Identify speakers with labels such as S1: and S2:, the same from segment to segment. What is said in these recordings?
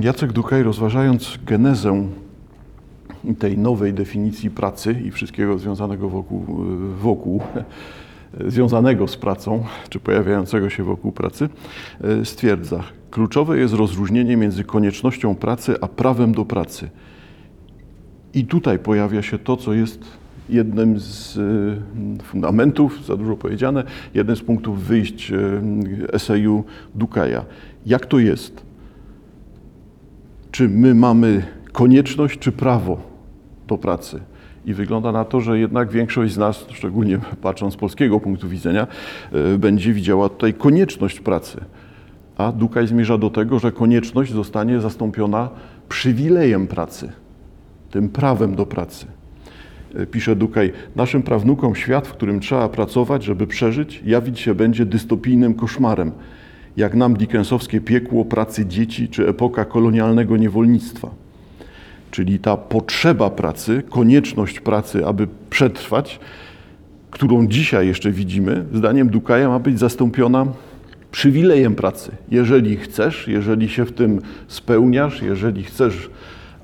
S1: Jacek Dukaj, rozważając genezę tej nowej definicji pracy i wszystkiego związanego wokół, wokół związanego z pracą, czy pojawiającego się wokół pracy, stwierdza, kluczowe jest rozróżnienie między koniecznością pracy a prawem do pracy. I tutaj pojawia się to, co jest jednym z e, fundamentów, za dużo powiedziane, jeden z punktów wyjść e, eseju Dukaja. Jak to jest? Czy my mamy konieczność, czy prawo do pracy? I wygląda na to, że jednak większość z nas, szczególnie patrząc z polskiego punktu widzenia, e, będzie widziała tutaj konieczność pracy. A Dukaj zmierza do tego, że konieczność zostanie zastąpiona przywilejem pracy, tym prawem do pracy. E, pisze Dukaj, naszym prawnukom świat, w którym trzeba pracować, żeby przeżyć, jawić się będzie dystopijnym koszmarem, jak nam dickensowskie piekło pracy dzieci czy epoka kolonialnego niewolnictwa. Czyli ta potrzeba pracy, konieczność pracy, aby przetrwać, którą dzisiaj jeszcze widzimy, zdaniem Dukaja ma być zastąpiona przywilejem pracy. Jeżeli chcesz, jeżeli się w tym spełniasz, jeżeli chcesz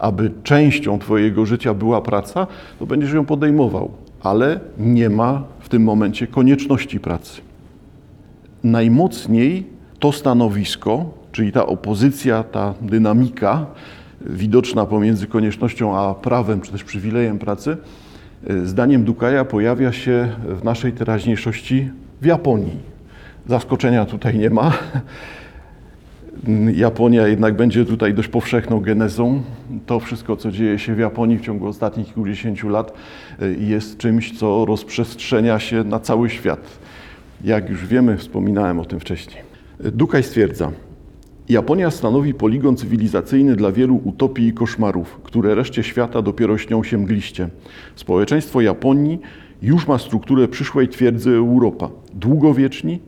S1: aby częścią Twojego życia była praca, to będziesz ją podejmował, ale nie ma w tym momencie konieczności pracy. Najmocniej to stanowisko, czyli ta opozycja, ta dynamika widoczna pomiędzy koniecznością a prawem, czy też przywilejem pracy, zdaniem Dukaja pojawia się w naszej teraźniejszości w Japonii. Zaskoczenia tutaj nie ma. Japonia jednak będzie tutaj dość powszechną genezą. To wszystko, co dzieje się w Japonii w ciągu ostatnich kilkudziesięciu lat, y, jest czymś, co rozprzestrzenia się na cały świat. Jak już wiemy, wspominałem o tym wcześniej. Dukaj stwierdza, Japonia stanowi poligon cywilizacyjny dla wielu utopii i koszmarów, które reszcie świata dopiero śnią się mgliście. Społeczeństwo Japonii już ma strukturę przyszłej twierdzy Europa. Długowieczni,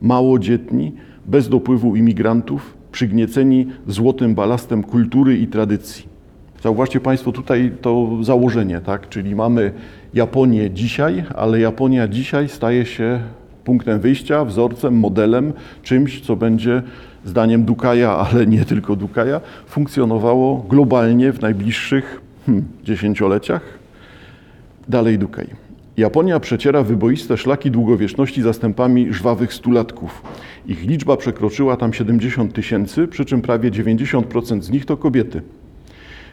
S1: małodzietni, bez dopływu imigrantów, przygnieceni złotym balastem kultury i tradycji. Zauważcie Państwo tutaj to założenie, tak? Czyli mamy Japonię dzisiaj, ale Japonia dzisiaj staje się punktem wyjścia, wzorcem, modelem, czymś, co będzie zdaniem Dukaja, ale nie tylko Dukaja, funkcjonowało globalnie w najbliższych hmm, dziesięcioleciach. Dalej Dukaj. Japonia przeciera wyboiste szlaki długowieczności zastępami żwawych stulatków. Ich liczba przekroczyła tam 70 tysięcy, przy czym prawie 90% z nich to kobiety.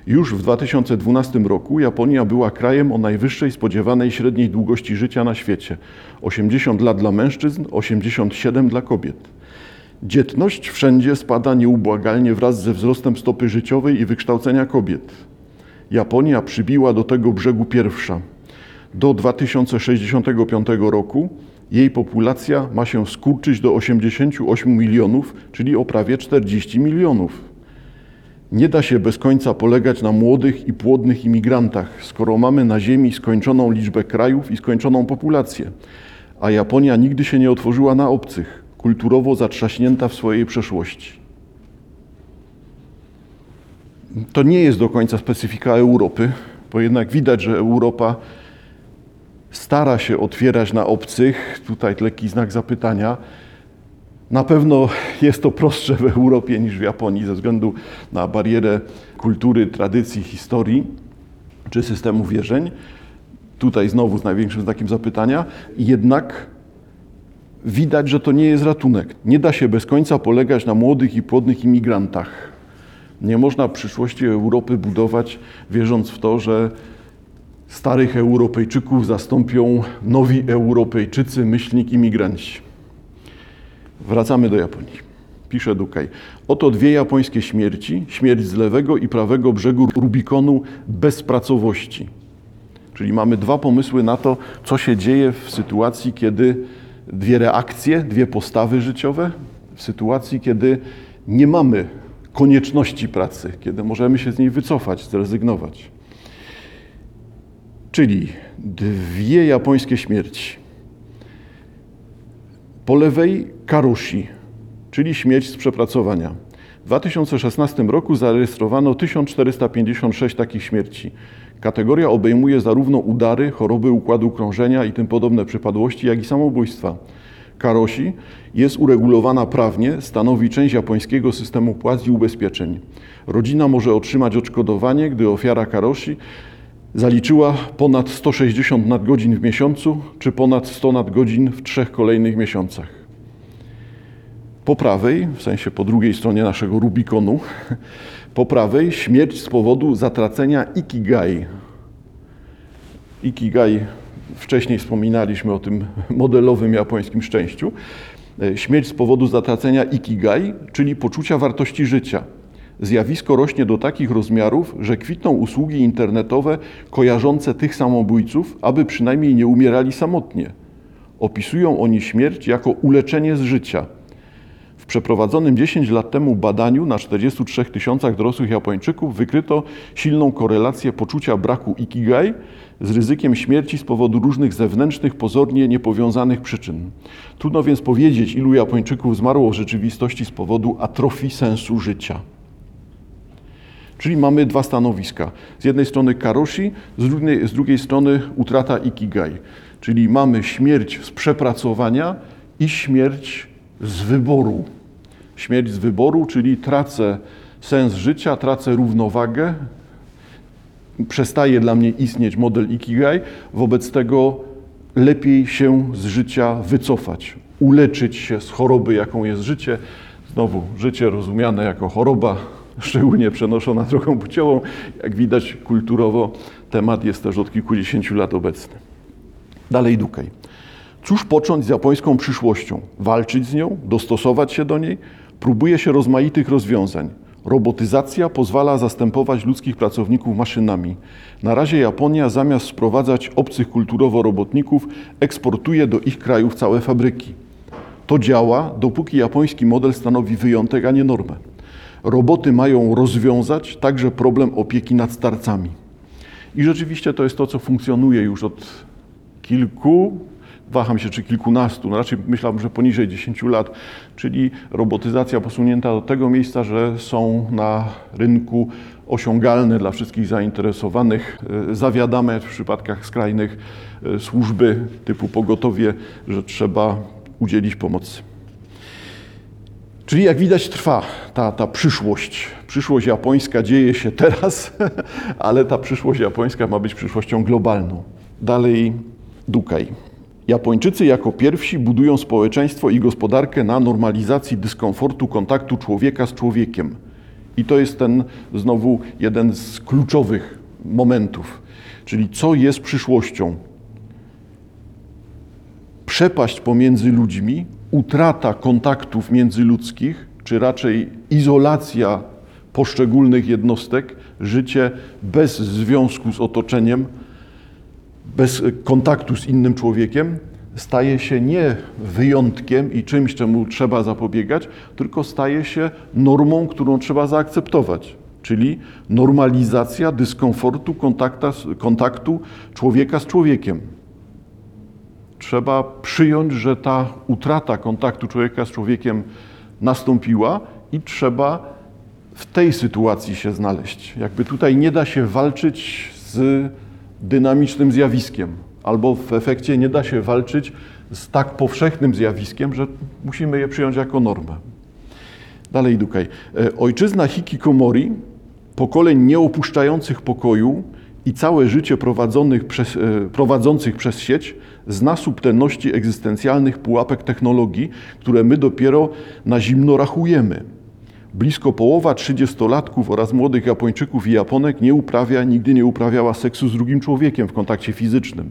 S1: Już w 2012 roku Japonia była krajem o najwyższej spodziewanej średniej długości życia na świecie 80 lat dla mężczyzn, 87 dla kobiet. Dzietność wszędzie spada nieubłagalnie wraz ze wzrostem stopy życiowej i wykształcenia kobiet. Japonia przybiła do tego brzegu pierwsza. Do 2065 roku jej populacja ma się skurczyć do 88 milionów, czyli o prawie 40 milionów. Nie da się bez końca polegać na młodych i płodnych imigrantach, skoro mamy na Ziemi skończoną liczbę krajów i skończoną populację. A Japonia nigdy się nie otworzyła na obcych, kulturowo zatrzaśnięta w swojej przeszłości. To nie jest do końca specyfika Europy, bo jednak widać, że Europa stara się otwierać na obcych. Tutaj lekki znak zapytania. Na pewno jest to prostsze w Europie niż w Japonii ze względu na barierę kultury, tradycji, historii czy systemu wierzeń. Tutaj znowu z największym znakiem zapytania. Jednak widać, że to nie jest ratunek. Nie da się bez końca polegać na młodych i płodnych imigrantach. Nie można przyszłości Europy budować wierząc w to, że starych Europejczyków zastąpią nowi Europejczycy, myślnik, imigranci. Wracamy do Japonii. Pisze Dukaj. Oto dwie japońskie śmierci, śmierć z lewego i prawego brzegu Rubikonu bezpracowości. Czyli mamy dwa pomysły na to, co się dzieje w sytuacji, kiedy dwie reakcje, dwie postawy życiowe, w sytuacji, kiedy nie mamy konieczności pracy, kiedy możemy się z niej wycofać, zrezygnować. Czyli dwie japońskie śmierci. Po lewej karushi, czyli śmierć z przepracowania. W 2016 roku zarejestrowano 1456 takich śmierci. Kategoria obejmuje zarówno udary, choroby układu krążenia i tym podobne przypadłości, jak i samobójstwa. karosi jest uregulowana prawnie, stanowi część japońskiego systemu płac i ubezpieczeń. Rodzina może otrzymać odszkodowanie, gdy ofiara karosi zaliczyła ponad 160 nadgodzin w miesiącu, czy ponad 100 nadgodzin w trzech kolejnych miesiącach. Po prawej, w sensie po drugiej stronie naszego Rubikonu, po prawej śmierć z powodu zatracenia ikigai. Ikigai, wcześniej wspominaliśmy o tym modelowym japońskim szczęściu. Śmierć z powodu zatracenia ikigai, czyli poczucia wartości życia. Zjawisko rośnie do takich rozmiarów, że kwitną usługi internetowe kojarzące tych samobójców, aby przynajmniej nie umierali samotnie. Opisują oni śmierć jako uleczenie z życia. W przeprowadzonym 10 lat temu badaniu na 43 tysiącach dorosłych Japończyków wykryto silną korelację poczucia braku ikigai z ryzykiem śmierci z powodu różnych zewnętrznych, pozornie niepowiązanych przyczyn. Trudno więc powiedzieć, ilu Japończyków zmarło w rzeczywistości z powodu atrofii sensu życia. Czyli mamy dwa stanowiska. Z jednej strony karoshi, z drugiej, z drugiej strony utrata ikigai. Czyli mamy śmierć z przepracowania i śmierć z wyboru. Śmierć z wyboru, czyli tracę sens życia, tracę równowagę, przestaje dla mnie istnieć model ikigai, wobec tego lepiej się z życia wycofać, uleczyć się z choroby, jaką jest życie. Znowu, życie rozumiane jako choroba, szczególnie przenoszona drogą płciową. Jak widać kulturowo temat jest też od kilkudziesięciu lat obecny. Dalej Dukaj. Cóż począć z japońską przyszłością? Walczyć z nią? Dostosować się do niej? Próbuje się rozmaitych rozwiązań. Robotyzacja pozwala zastępować ludzkich pracowników maszynami. Na razie Japonia zamiast sprowadzać obcych kulturowo robotników, eksportuje do ich krajów całe fabryki. To działa, dopóki japoński model stanowi wyjątek, a nie normę. Roboty mają rozwiązać także problem opieki nad starcami. I rzeczywiście to jest to, co funkcjonuje już od kilku, waham się czy kilkunastu, no raczej myślałbym, że poniżej 10 lat, czyli robotyzacja posunięta do tego miejsca, że są na rynku osiągalne dla wszystkich zainteresowanych, e, zawiadame w przypadkach skrajnych e, służby typu pogotowie, że trzeba udzielić pomocy. Czyli jak widać trwa ta, ta przyszłość. Przyszłość japońska dzieje się teraz, ale ta przyszłość japońska ma być przyszłością globalną. Dalej Dukaj. Japończycy jako pierwsi budują społeczeństwo i gospodarkę na normalizacji dyskomfortu kontaktu człowieka z człowiekiem. I to jest ten znowu jeden z kluczowych momentów. Czyli co jest przyszłością? Przepaść pomiędzy ludźmi, utrata kontaktów międzyludzkich, czy raczej izolacja poszczególnych jednostek, życie bez związku z otoczeniem, bez kontaktu z innym człowiekiem, staje się nie wyjątkiem i czymś, czemu trzeba zapobiegać, tylko staje się normą, którą trzeba zaakceptować. Czyli normalizacja dyskomfortu kontaktu człowieka z człowiekiem trzeba przyjąć, że ta utrata kontaktu człowieka z człowiekiem nastąpiła i trzeba w tej sytuacji się znaleźć. Jakby tutaj nie da się walczyć z dynamicznym zjawiskiem, albo w efekcie nie da się walczyć z tak powszechnym zjawiskiem, że musimy je przyjąć jako normę. Dalej Dukaj. E, ojczyzna hikikomori, pokoleń nieopuszczających pokoju i całe życie przez, e, prowadzących przez sieć, zna subtelności egzystencjalnych pułapek technologii, które my dopiero na zimno rachujemy. Blisko połowa trzydziestolatków oraz młodych Japończyków i Japonek nie uprawia, nigdy nie uprawiała seksu z drugim człowiekiem w kontakcie fizycznym.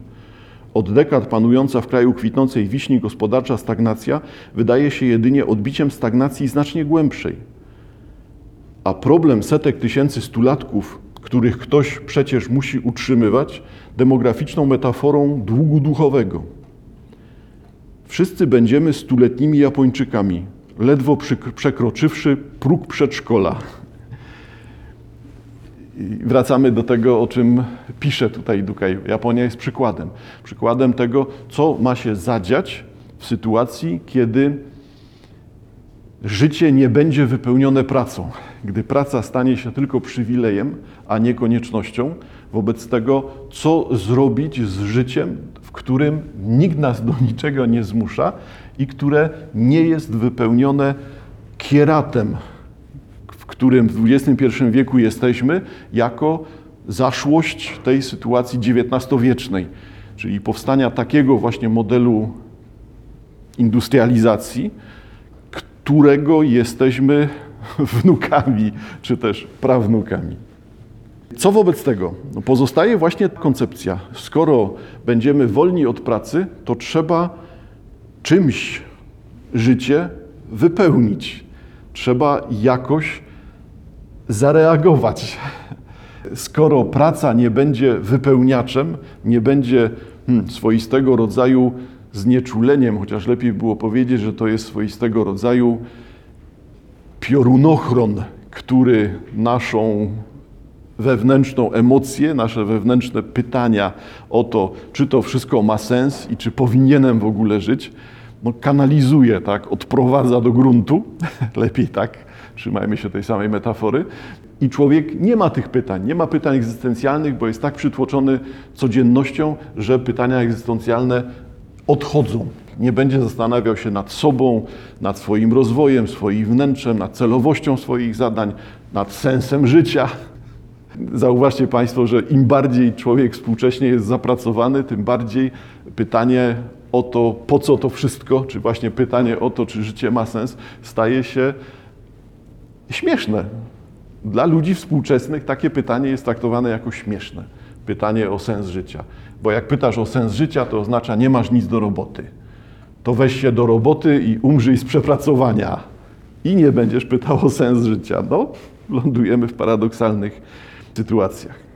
S1: Od dekad panująca w kraju kwitnącej wiśni gospodarcza stagnacja wydaje się jedynie odbiciem stagnacji znacznie głębszej. A problem setek tysięcy stulatków, których ktoś przecież musi utrzymywać, demograficzną metaforą długu duchowego. Wszyscy będziemy stuletnimi Japończykami, ledwo przekroczywszy próg przedszkola. I wracamy do tego, o czym pisze tutaj Dukaj. Japonia jest przykładem. Przykładem tego, co ma się zadziać w sytuacji, kiedy życie nie będzie wypełnione pracą. Gdy praca stanie się tylko przywilejem, a nie koniecznością, wobec tego, co zrobić z życiem, w którym nikt nas do niczego nie zmusza i które nie jest wypełnione kieratem, w którym w XXI wieku jesteśmy, jako zaszłość tej sytuacji XIX-wiecznej, czyli powstania takiego właśnie modelu industrializacji, którego jesteśmy wnukami czy też prawnukami. Co wobec tego? No pozostaje właśnie koncepcja. Skoro będziemy wolni od pracy, to trzeba czymś życie wypełnić. Trzeba jakoś zareagować. Skoro praca nie będzie wypełniaczem, nie będzie hmm, swoistego rodzaju znieczuleniem, chociaż lepiej było powiedzieć, że to jest swoistego rodzaju piorunochron, który naszą wewnętrzną emocję, nasze wewnętrzne pytania o to, czy to wszystko ma sens i czy powinienem w ogóle żyć, no kanalizuje, tak, odprowadza do gruntu, lepiej tak, trzymajmy się tej samej metafory. I człowiek nie ma tych pytań, nie ma pytań egzystencjalnych, bo jest tak przytłoczony codziennością, że pytania egzystencjalne odchodzą. Nie będzie zastanawiał się nad sobą, nad swoim rozwojem, swoim wnętrzem, nad celowością swoich zadań, nad sensem życia. Zauważcie Państwo, że im bardziej człowiek współcześnie jest zapracowany, tym bardziej pytanie o to, po co to wszystko, czy właśnie pytanie o to, czy życie ma sens, staje się śmieszne. Dla ludzi współczesnych takie pytanie jest traktowane jako śmieszne. Pytanie o sens życia. Bo jak pytasz o sens życia, to oznacza nie masz nic do roboty. To weź się do roboty i umrzyj z przepracowania. I nie będziesz pytał o sens życia. No, lądujemy w paradoksalnych sytuacjach.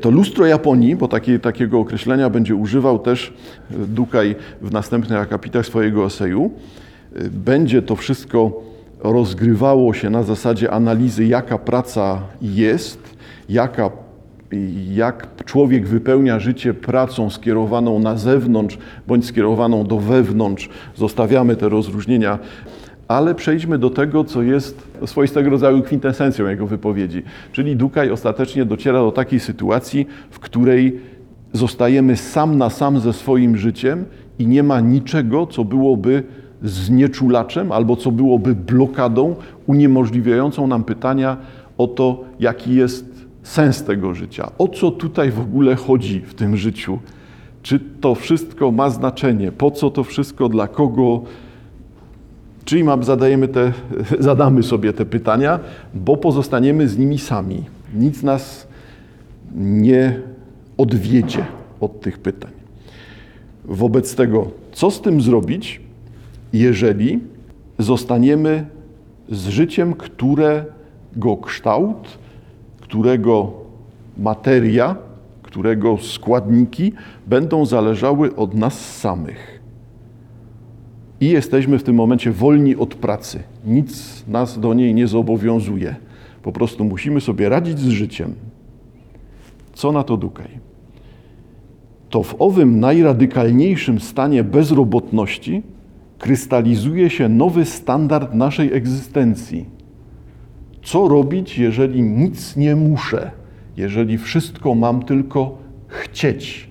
S1: To lustro Japonii, bo takie, takiego określenia będzie używał też Dukaj w następnych akapitach swojego eseju, będzie to wszystko rozgrywało się na zasadzie analizy, jaka praca jest, jaka, jak człowiek wypełnia życie pracą skierowaną na zewnątrz bądź skierowaną do wewnątrz. Zostawiamy te rozróżnienia ale przejdźmy do tego, co jest swoistego rodzaju kwintesencją jego wypowiedzi. Czyli Dukaj ostatecznie dociera do takiej sytuacji, w której zostajemy sam na sam ze swoim życiem i nie ma niczego, co byłoby znieczulaczem albo co byłoby blokadą uniemożliwiającą nam pytania o to, jaki jest sens tego życia. O co tutaj w ogóle chodzi w tym życiu? Czy to wszystko ma znaczenie? Po co to wszystko? Dla kogo? Czyli zadajemy te, zadamy sobie te pytania, bo pozostaniemy z nimi sami. Nic nas nie odwiedzie od tych pytań. Wobec tego, co z tym zrobić, jeżeli zostaniemy z życiem, którego kształt, którego materia, którego składniki będą zależały od nas samych? I jesteśmy w tym momencie wolni od pracy. Nic nas do niej nie zobowiązuje. Po prostu musimy sobie radzić z życiem. Co na to Dukaj? To w owym najradykalniejszym stanie bezrobotności krystalizuje się nowy standard naszej egzystencji. Co robić, jeżeli nic nie muszę, jeżeli wszystko mam tylko chcieć?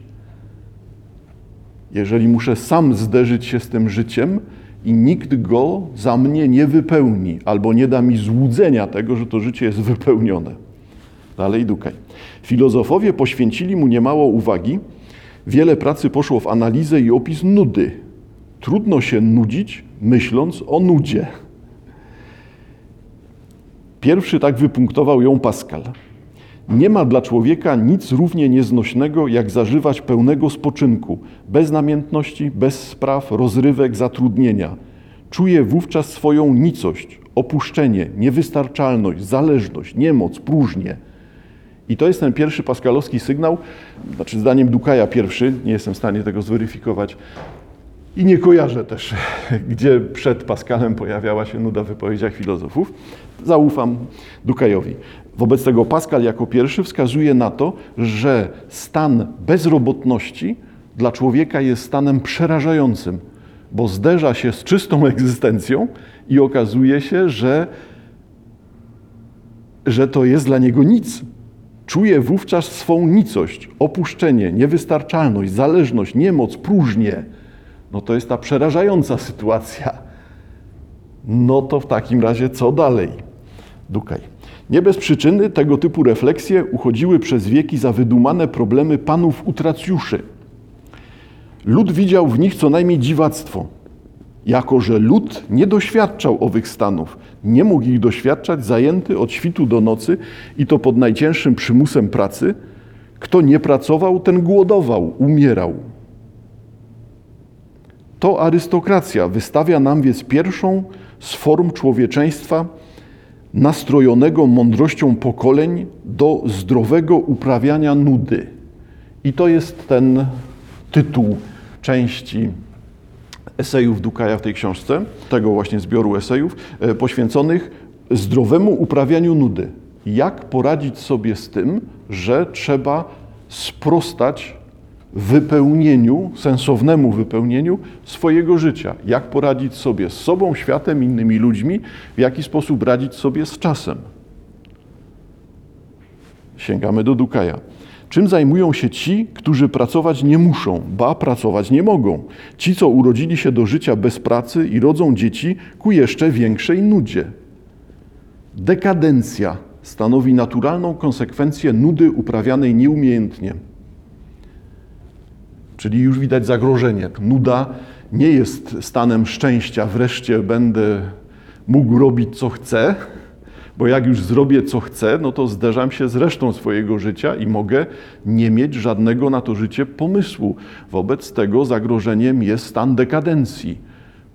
S1: Jeżeli muszę sam zderzyć się z tym życiem i nikt go za mnie nie wypełni, albo nie da mi złudzenia tego, że to życie jest wypełnione. Dalej Dukaj. Filozofowie poświęcili mu niemało uwagi. Wiele pracy poszło w analizę i opis nudy. Trudno się nudzić, myśląc o nudzie. Pierwszy tak wypunktował ją Pascal. Nie ma dla człowieka nic równie nieznośnego, jak zażywać pełnego spoczynku, bez namiętności, bez spraw, rozrywek, zatrudnienia. Czuje wówczas swoją nicość, opuszczenie, niewystarczalność, zależność, niemoc, próżnię. I to jest ten pierwszy paskalowski sygnał, znaczy zdaniem Dukaja pierwszy, nie jestem w stanie tego zweryfikować, i nie kojarzę też, gdzie przed Paskalem pojawiała się nuda w wypowiedziach filozofów. Zaufam Dukajowi. Wobec tego Pascal jako pierwszy wskazuje na to, że stan bezrobotności dla człowieka jest stanem przerażającym, bo zderza się z czystą egzystencją i okazuje się, że, że to jest dla niego nic. Czuje wówczas swą nicość, opuszczenie, niewystarczalność, zależność, niemoc, próżnię. No to jest ta przerażająca sytuacja. No to w takim razie co dalej? Dukaj. Nie bez przyczyny tego typu refleksje uchodziły przez wieki za wydumane problemy panów utracjuszy. Lud widział w nich co najmniej dziwactwo. Jako, że lud nie doświadczał owych stanów, nie mógł ich doświadczać zajęty od świtu do nocy i to pod najcięższym przymusem pracy, kto nie pracował, ten głodował, umierał. To arystokracja wystawia nam więc pierwszą z form człowieczeństwa nastrojonego mądrością pokoleń do zdrowego uprawiania nudy. I to jest ten tytuł części esejów Dukaja w tej książce, tego właśnie zbioru esejów, e, poświęconych zdrowemu uprawianiu nudy. Jak poradzić sobie z tym, że trzeba sprostać wypełnieniu, sensownemu wypełnieniu swojego życia. Jak poradzić sobie z sobą, światem, innymi ludźmi, w jaki sposób radzić sobie z czasem. Sięgamy do Dukaja. Czym zajmują się ci, którzy pracować nie muszą, ba pracować nie mogą? Ci, co urodzili się do życia bez pracy i rodzą dzieci ku jeszcze większej nudzie. Dekadencja stanowi naturalną konsekwencję nudy uprawianej nieumiejętnie. Czyli już widać zagrożenie. Nuda nie jest stanem szczęścia, wreszcie będę mógł robić co chcę, bo jak już zrobię co chcę, no to zderzam się z resztą swojego życia i mogę nie mieć żadnego na to życie pomysłu. Wobec tego zagrożeniem jest stan dekadencji,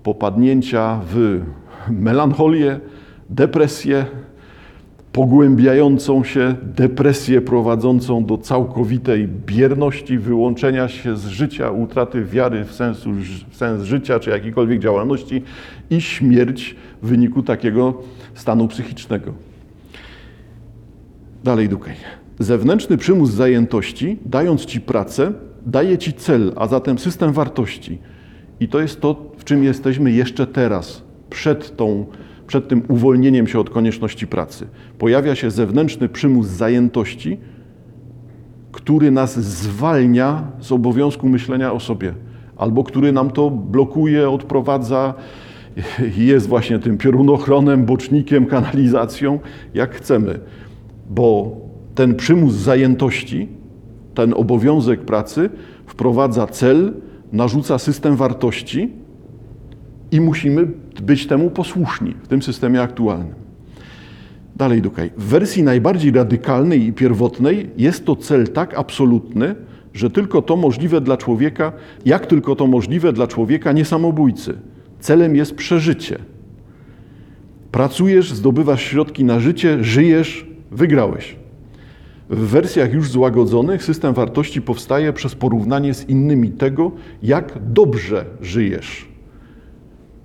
S1: popadnięcia w melancholię, depresję, pogłębiającą się depresję prowadzącą do całkowitej bierności, wyłączenia się z życia, utraty wiary w, sensu, w sens życia czy jakiejkolwiek działalności i śmierć w wyniku takiego stanu psychicznego. Dalej Dukaj. Zewnętrzny przymus zajętości, dając ci pracę, daje ci cel, a zatem system wartości. I to jest to, w czym jesteśmy jeszcze teraz, przed tą przed tym uwolnieniem się od konieczności pracy. Pojawia się zewnętrzny przymus zajętości, który nas zwalnia z obowiązku myślenia o sobie, albo który nam to blokuje, odprowadza, jest właśnie tym piorunochronem, bocznikiem, kanalizacją, jak chcemy. Bo ten przymus zajętości, ten obowiązek pracy wprowadza cel, narzuca system wartości, i musimy być temu posłuszni w tym systemie aktualnym. Dalej Dukaj. W wersji najbardziej radykalnej i pierwotnej jest to cel tak absolutny, że tylko to możliwe dla człowieka, jak tylko to możliwe dla człowieka niesamobójcy. Celem jest przeżycie. Pracujesz, zdobywasz środki na życie, żyjesz, wygrałeś. W wersjach już złagodzonych system wartości powstaje przez porównanie z innymi tego, jak dobrze żyjesz.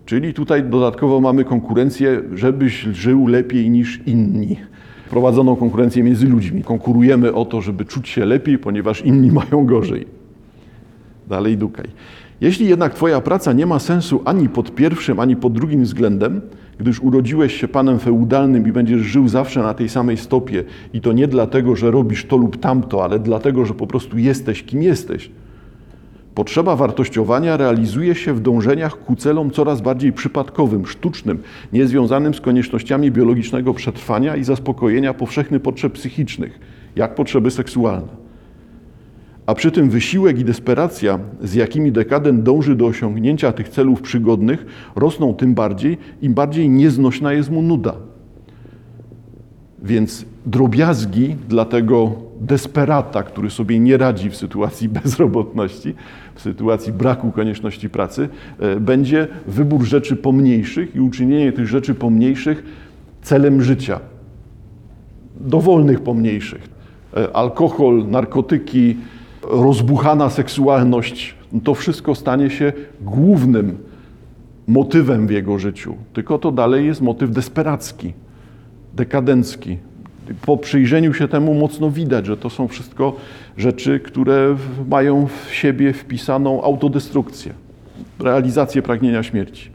S1: Czyli tutaj dodatkowo mamy konkurencję, żebyś żył lepiej niż inni. Prowadzoną konkurencję między ludźmi. Konkurujemy o to, żeby czuć się lepiej, ponieważ inni mają gorzej. Dalej dukaj. Jeśli jednak Twoja praca nie ma sensu ani pod pierwszym, ani pod drugim względem, gdyż urodziłeś się panem feudalnym i będziesz żył zawsze na tej samej stopie, i to nie dlatego, że robisz to lub tamto, ale dlatego, że po prostu jesteś kim jesteś, Potrzeba wartościowania realizuje się w dążeniach ku celom coraz bardziej przypadkowym, sztucznym, niezwiązanym z koniecznościami biologicznego przetrwania i zaspokojenia powszechnych potrzeb psychicznych, jak potrzeby seksualne. A przy tym wysiłek i desperacja, z jakimi dekadent dąży do osiągnięcia tych celów przygodnych, rosną tym bardziej, im bardziej nieznośna jest mu nuda. Więc drobiazgi dla tego desperata, który sobie nie radzi w sytuacji bezrobotności, w sytuacji braku konieczności pracy, e, będzie wybór rzeczy pomniejszych i uczynienie tych rzeczy pomniejszych celem życia. Dowolnych pomniejszych. E, alkohol, narkotyki, rozbuchana seksualność, to wszystko stanie się głównym motywem w jego życiu. Tylko to dalej jest motyw desperacki dekadencki. Po przyjrzeniu się temu mocno widać, że to są wszystko rzeczy, które mają w siebie wpisaną autodestrukcję, realizację pragnienia śmierci.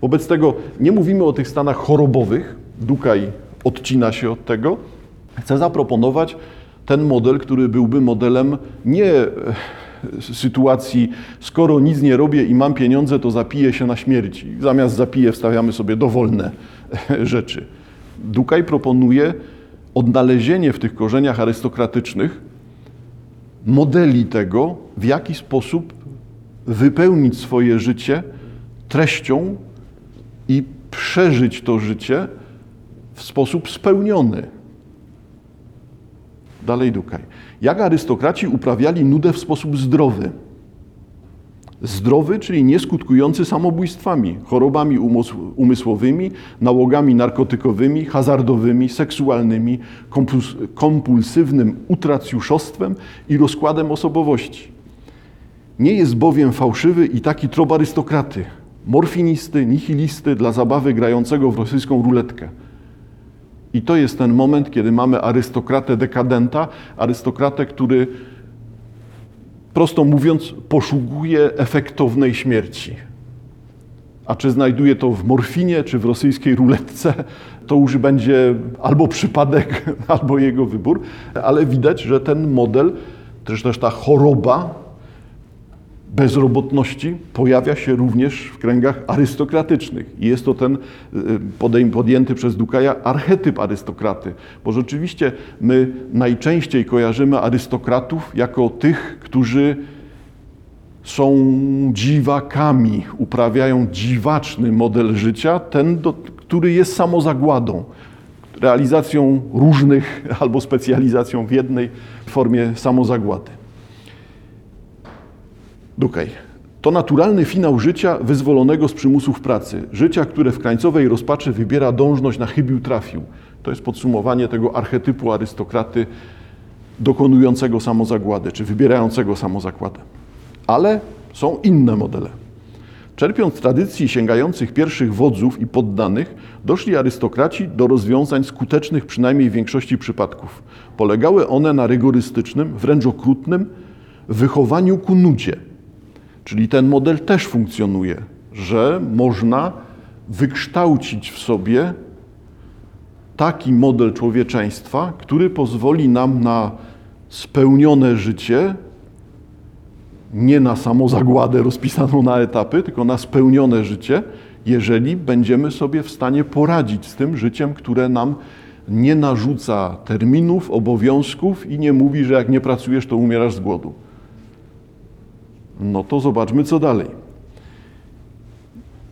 S1: Wobec tego nie mówimy o tych stanach chorobowych, Dukaj odcina się od tego. Chcę zaproponować ten model, który byłby modelem nie e, sytuacji, skoro nic nie robię i mam pieniądze, to zapiję się na śmierci. Zamiast zapiję, wstawiamy sobie dowolne rzeczy. Dukaj proponuje odnalezienie w tych korzeniach arystokratycznych modeli tego, w jaki sposób wypełnić swoje życie treścią i przeżyć to życie w sposób spełniony. Dalej Dukaj. Jak arystokraci uprawiali nudę w sposób zdrowy. Zdrowy, czyli nieskutkujący samobójstwami, chorobami umysłowymi, nałogami narkotykowymi, hazardowymi, seksualnymi, kompulsywnym utracjuszostwem i rozkładem osobowości. Nie jest bowiem fałszywy i taki trop arystokraty, morfinisty, nihilisty dla zabawy grającego w rosyjską ruletkę. I to jest ten moment, kiedy mamy arystokratę dekadenta, arystokratę, który prosto mówiąc, poszukuje efektownej śmierci. A czy znajduje to w morfinie, czy w rosyjskiej ruletce, to już będzie albo przypadek, albo jego wybór, ale widać, że ten model, też też ta choroba bezrobotności pojawia się również w kręgach arystokratycznych. I jest to ten y, podjęty przez Dukaja archetyp arystokraty, bo rzeczywiście my najczęściej kojarzymy arystokratów jako tych, którzy są dziwakami, uprawiają dziwaczny model życia, ten, do, który jest samozagładą, realizacją różnych albo specjalizacją w jednej formie samozagłady. Dukaj. To naturalny finał życia wyzwolonego z przymusów pracy. Życia, które w krańcowej rozpaczy wybiera dążność na chybił trafił. To jest podsumowanie tego archetypu arystokraty dokonującego samozagłady, czy wybierającego samozagładę. Ale są inne modele. Czerpiąc tradycji sięgających pierwszych wodzów i poddanych, doszli arystokraci do rozwiązań skutecznych przynajmniej w większości przypadków. Polegały one na rygorystycznym, wręcz okrutnym wychowaniu ku nudzie, Czyli ten model też funkcjonuje, że można wykształcić w sobie taki model człowieczeństwa, który pozwoli nam na spełnione życie, nie na samozagładę rozpisaną na etapy, tylko na spełnione życie, jeżeli będziemy sobie w stanie poradzić z tym życiem, które nam nie narzuca terminów, obowiązków i nie mówi, że jak nie pracujesz, to umierasz z głodu. No to zobaczmy, co dalej.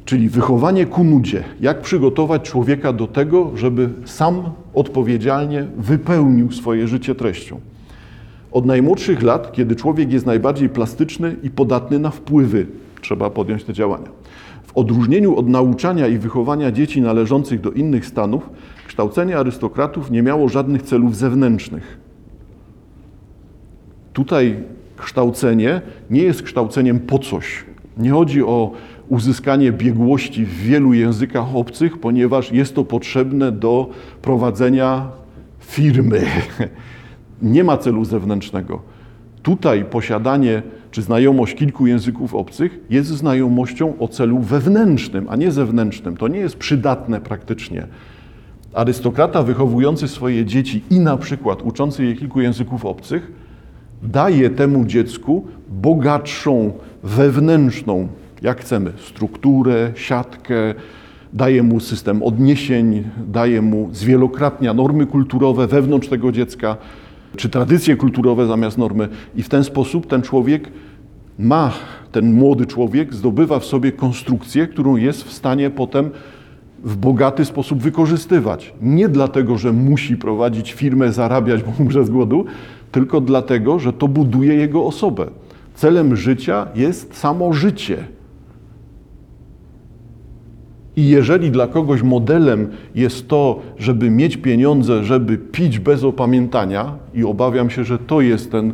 S1: Czyli wychowanie ku nudzie. Jak przygotować człowieka do tego, żeby sam odpowiedzialnie wypełnił swoje życie treścią. Od najmłodszych lat, kiedy człowiek jest najbardziej plastyczny i podatny na wpływy, trzeba podjąć te działania. W odróżnieniu od nauczania i wychowania dzieci należących do innych stanów, kształcenie arystokratów nie miało żadnych celów zewnętrznych. Tutaj kształcenie nie jest kształceniem po coś. Nie chodzi o uzyskanie biegłości w wielu językach obcych, ponieważ jest to potrzebne do prowadzenia firmy. Nie ma celu zewnętrznego. Tutaj posiadanie czy znajomość kilku języków obcych jest znajomością o celu wewnętrznym, a nie zewnętrznym. To nie jest przydatne praktycznie. Arystokrata wychowujący swoje dzieci i na przykład uczący je kilku języków obcych daje temu dziecku bogatszą, wewnętrzną, jak chcemy, strukturę, siatkę, daje mu system odniesień, daje mu zwielokrotnia normy kulturowe wewnątrz tego dziecka, czy tradycje kulturowe zamiast normy. I w ten sposób ten człowiek ma, ten młody człowiek zdobywa w sobie konstrukcję, którą jest w stanie potem w bogaty sposób wykorzystywać. Nie dlatego, że musi prowadzić firmę, zarabiać, bo umrze z głodu, tylko dlatego, że to buduje jego osobę. Celem życia jest samo życie. I jeżeli dla kogoś modelem jest to, żeby mieć pieniądze, żeby pić bez opamiętania, i obawiam się, że to jest ten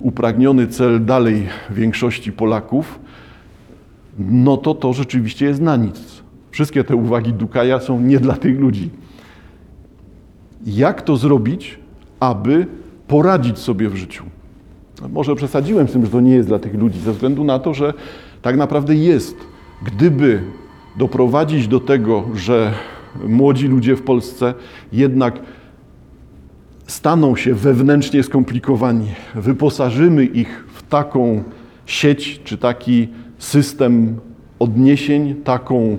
S1: upragniony cel dalej większości Polaków, no to to rzeczywiście jest na nic. Wszystkie te uwagi Dukaja są nie dla tych ludzi. Jak to zrobić, aby poradzić sobie w życiu. Może przesadziłem z tym, że to nie jest dla tych ludzi, ze względu na to, że tak naprawdę jest. Gdyby doprowadzić do tego, że młodzi ludzie w Polsce jednak staną się wewnętrznie skomplikowani, wyposażymy ich w taką sieć czy taki system odniesień, taką,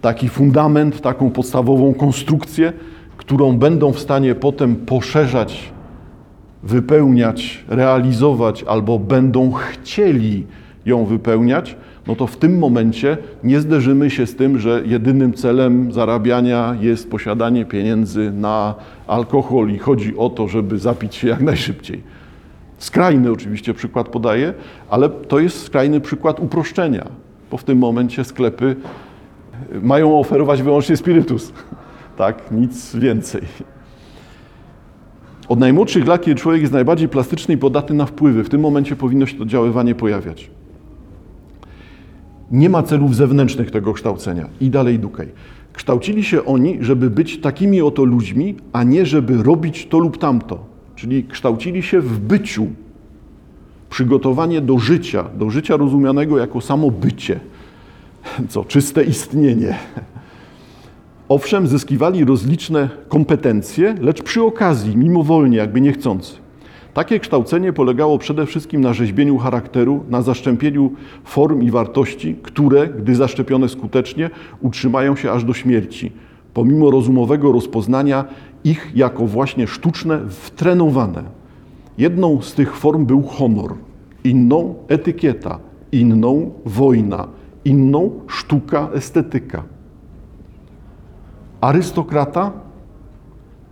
S1: taki fundament, taką podstawową konstrukcję, którą będą w stanie potem poszerzać, wypełniać, realizować albo będą chcieli ją wypełniać, no to w tym momencie nie zderzymy się z tym, że jedynym celem zarabiania jest posiadanie pieniędzy na alkohol i chodzi o to, żeby zapić się jak najszybciej. Skrajny oczywiście przykład podaję, ale to jest skrajny przykład uproszczenia, bo w tym momencie sklepy mają oferować wyłącznie spirytus. Tak, nic więcej. Od najmłodszych lat, kiedy człowiek jest najbardziej plastyczny i podatny na wpływy, w tym momencie powinno się to działanie pojawiać. Nie ma celów zewnętrznych tego kształcenia. I dalej dukaj. Kształcili się oni, żeby być takimi oto ludźmi, a nie żeby robić to lub tamto. Czyli kształcili się w byciu. Przygotowanie do życia, do życia rozumianego jako samo bycie, co czyste istnienie. Owszem, zyskiwali rozliczne kompetencje, lecz przy okazji, mimowolnie, jakby niechcący. Takie kształcenie polegało przede wszystkim na rzeźbieniu charakteru, na zaszczepieniu form i wartości, które, gdy zaszczepione skutecznie, utrzymają się aż do śmierci, pomimo rozumowego rozpoznania ich jako właśnie sztuczne, wtrenowane. Jedną z tych form był honor, inną etykieta, inną wojna, inną sztuka, estetyka. Arystokrata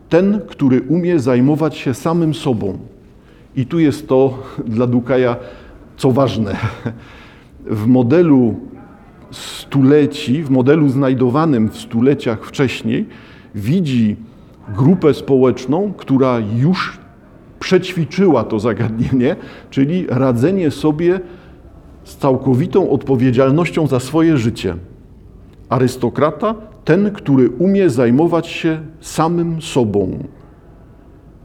S1: ten, który umie zajmować się samym sobą. I tu jest to dla Dukaja, co ważne. W modelu stuleci, w modelu znajdowanym w stuleciach wcześniej, widzi grupę społeczną, która już przećwiczyła to zagadnienie, czyli radzenie sobie z całkowitą odpowiedzialnością za swoje życie. Arystokrata ten, który umie zajmować się samym sobą.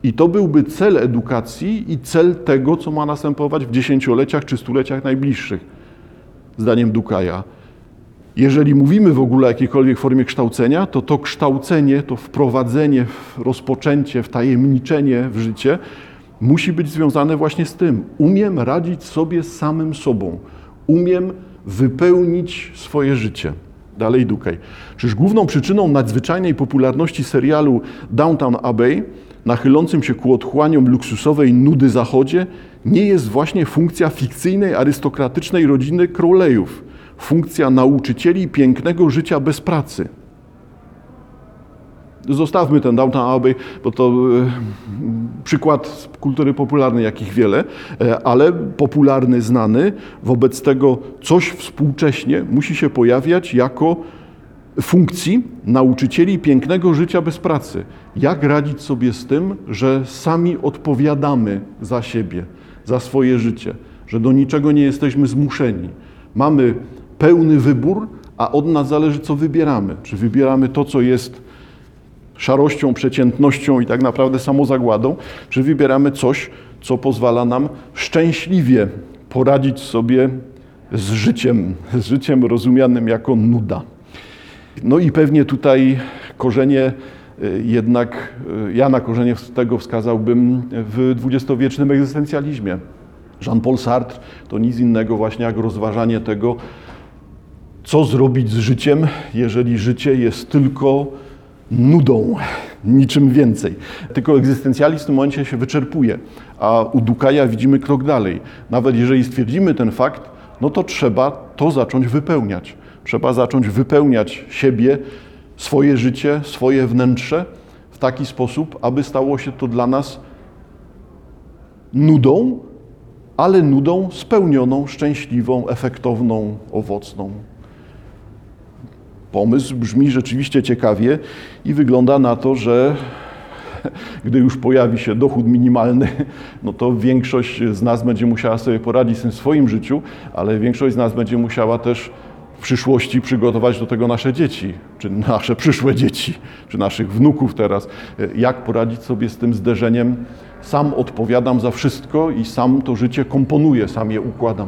S1: I to byłby cel edukacji i cel tego, co ma następować w dziesięcioleciach czy stuleciach najbliższych, zdaniem Dukaja. Jeżeli mówimy w ogóle o jakiejkolwiek formie kształcenia, to to kształcenie, to wprowadzenie, rozpoczęcie, wtajemniczenie w życie musi być związane właśnie z tym. Umiem radzić sobie samym sobą. Umiem wypełnić swoje życie. Dalej Dukaj. Czyż główną przyczyną nadzwyczajnej popularności serialu Downtown Abbey, nachylącym się ku otchłaniom luksusowej nudy zachodzie, nie jest właśnie funkcja fikcyjnej, arystokratycznej rodziny Crowleyów, funkcja nauczycieli pięknego życia bez pracy. Zostawmy ten Downtown Abbey, bo to e, przykład kultury popularnej, jakich wiele, e, ale popularny, znany. Wobec tego coś współcześnie musi się pojawiać jako funkcji nauczycieli pięknego życia bez pracy. Jak radzić sobie z tym, że sami odpowiadamy za siebie, za swoje życie, że do niczego nie jesteśmy zmuszeni. Mamy pełny wybór, a od nas zależy, co wybieramy. Czy wybieramy to, co jest szarością, przeciętnością i tak naprawdę samozagładą, czy wybieramy coś, co pozwala nam szczęśliwie poradzić sobie z życiem, z życiem rozumianym jako nuda. No i pewnie tutaj korzenie y, jednak, y, ja na korzenie tego wskazałbym w dwudziestowiecznym egzystencjalizmie. Jean-Paul Sartre to nic innego właśnie jak rozważanie tego, co zrobić z życiem, jeżeli życie jest tylko nudą, niczym więcej. Tylko egzystencjalizm w tym momencie się wyczerpuje, a u Dukaja widzimy krok dalej. Nawet jeżeli stwierdzimy ten fakt, no to trzeba to zacząć wypełniać. Trzeba zacząć wypełniać siebie, swoje życie, swoje wnętrze w taki sposób, aby stało się to dla nas nudą, ale nudą spełnioną, szczęśliwą, efektowną, owocną. Pomysł brzmi rzeczywiście ciekawie i wygląda na to, że gdy już pojawi się dochód minimalny, no to większość z nas będzie musiała sobie poradzić z tym w swoim życiu, ale większość z nas będzie musiała też w przyszłości przygotować do tego nasze dzieci, czy nasze przyszłe dzieci, czy naszych wnuków teraz. Jak poradzić sobie z tym zderzeniem? Sam odpowiadam za wszystko i sam to życie komponuję, sam je układam.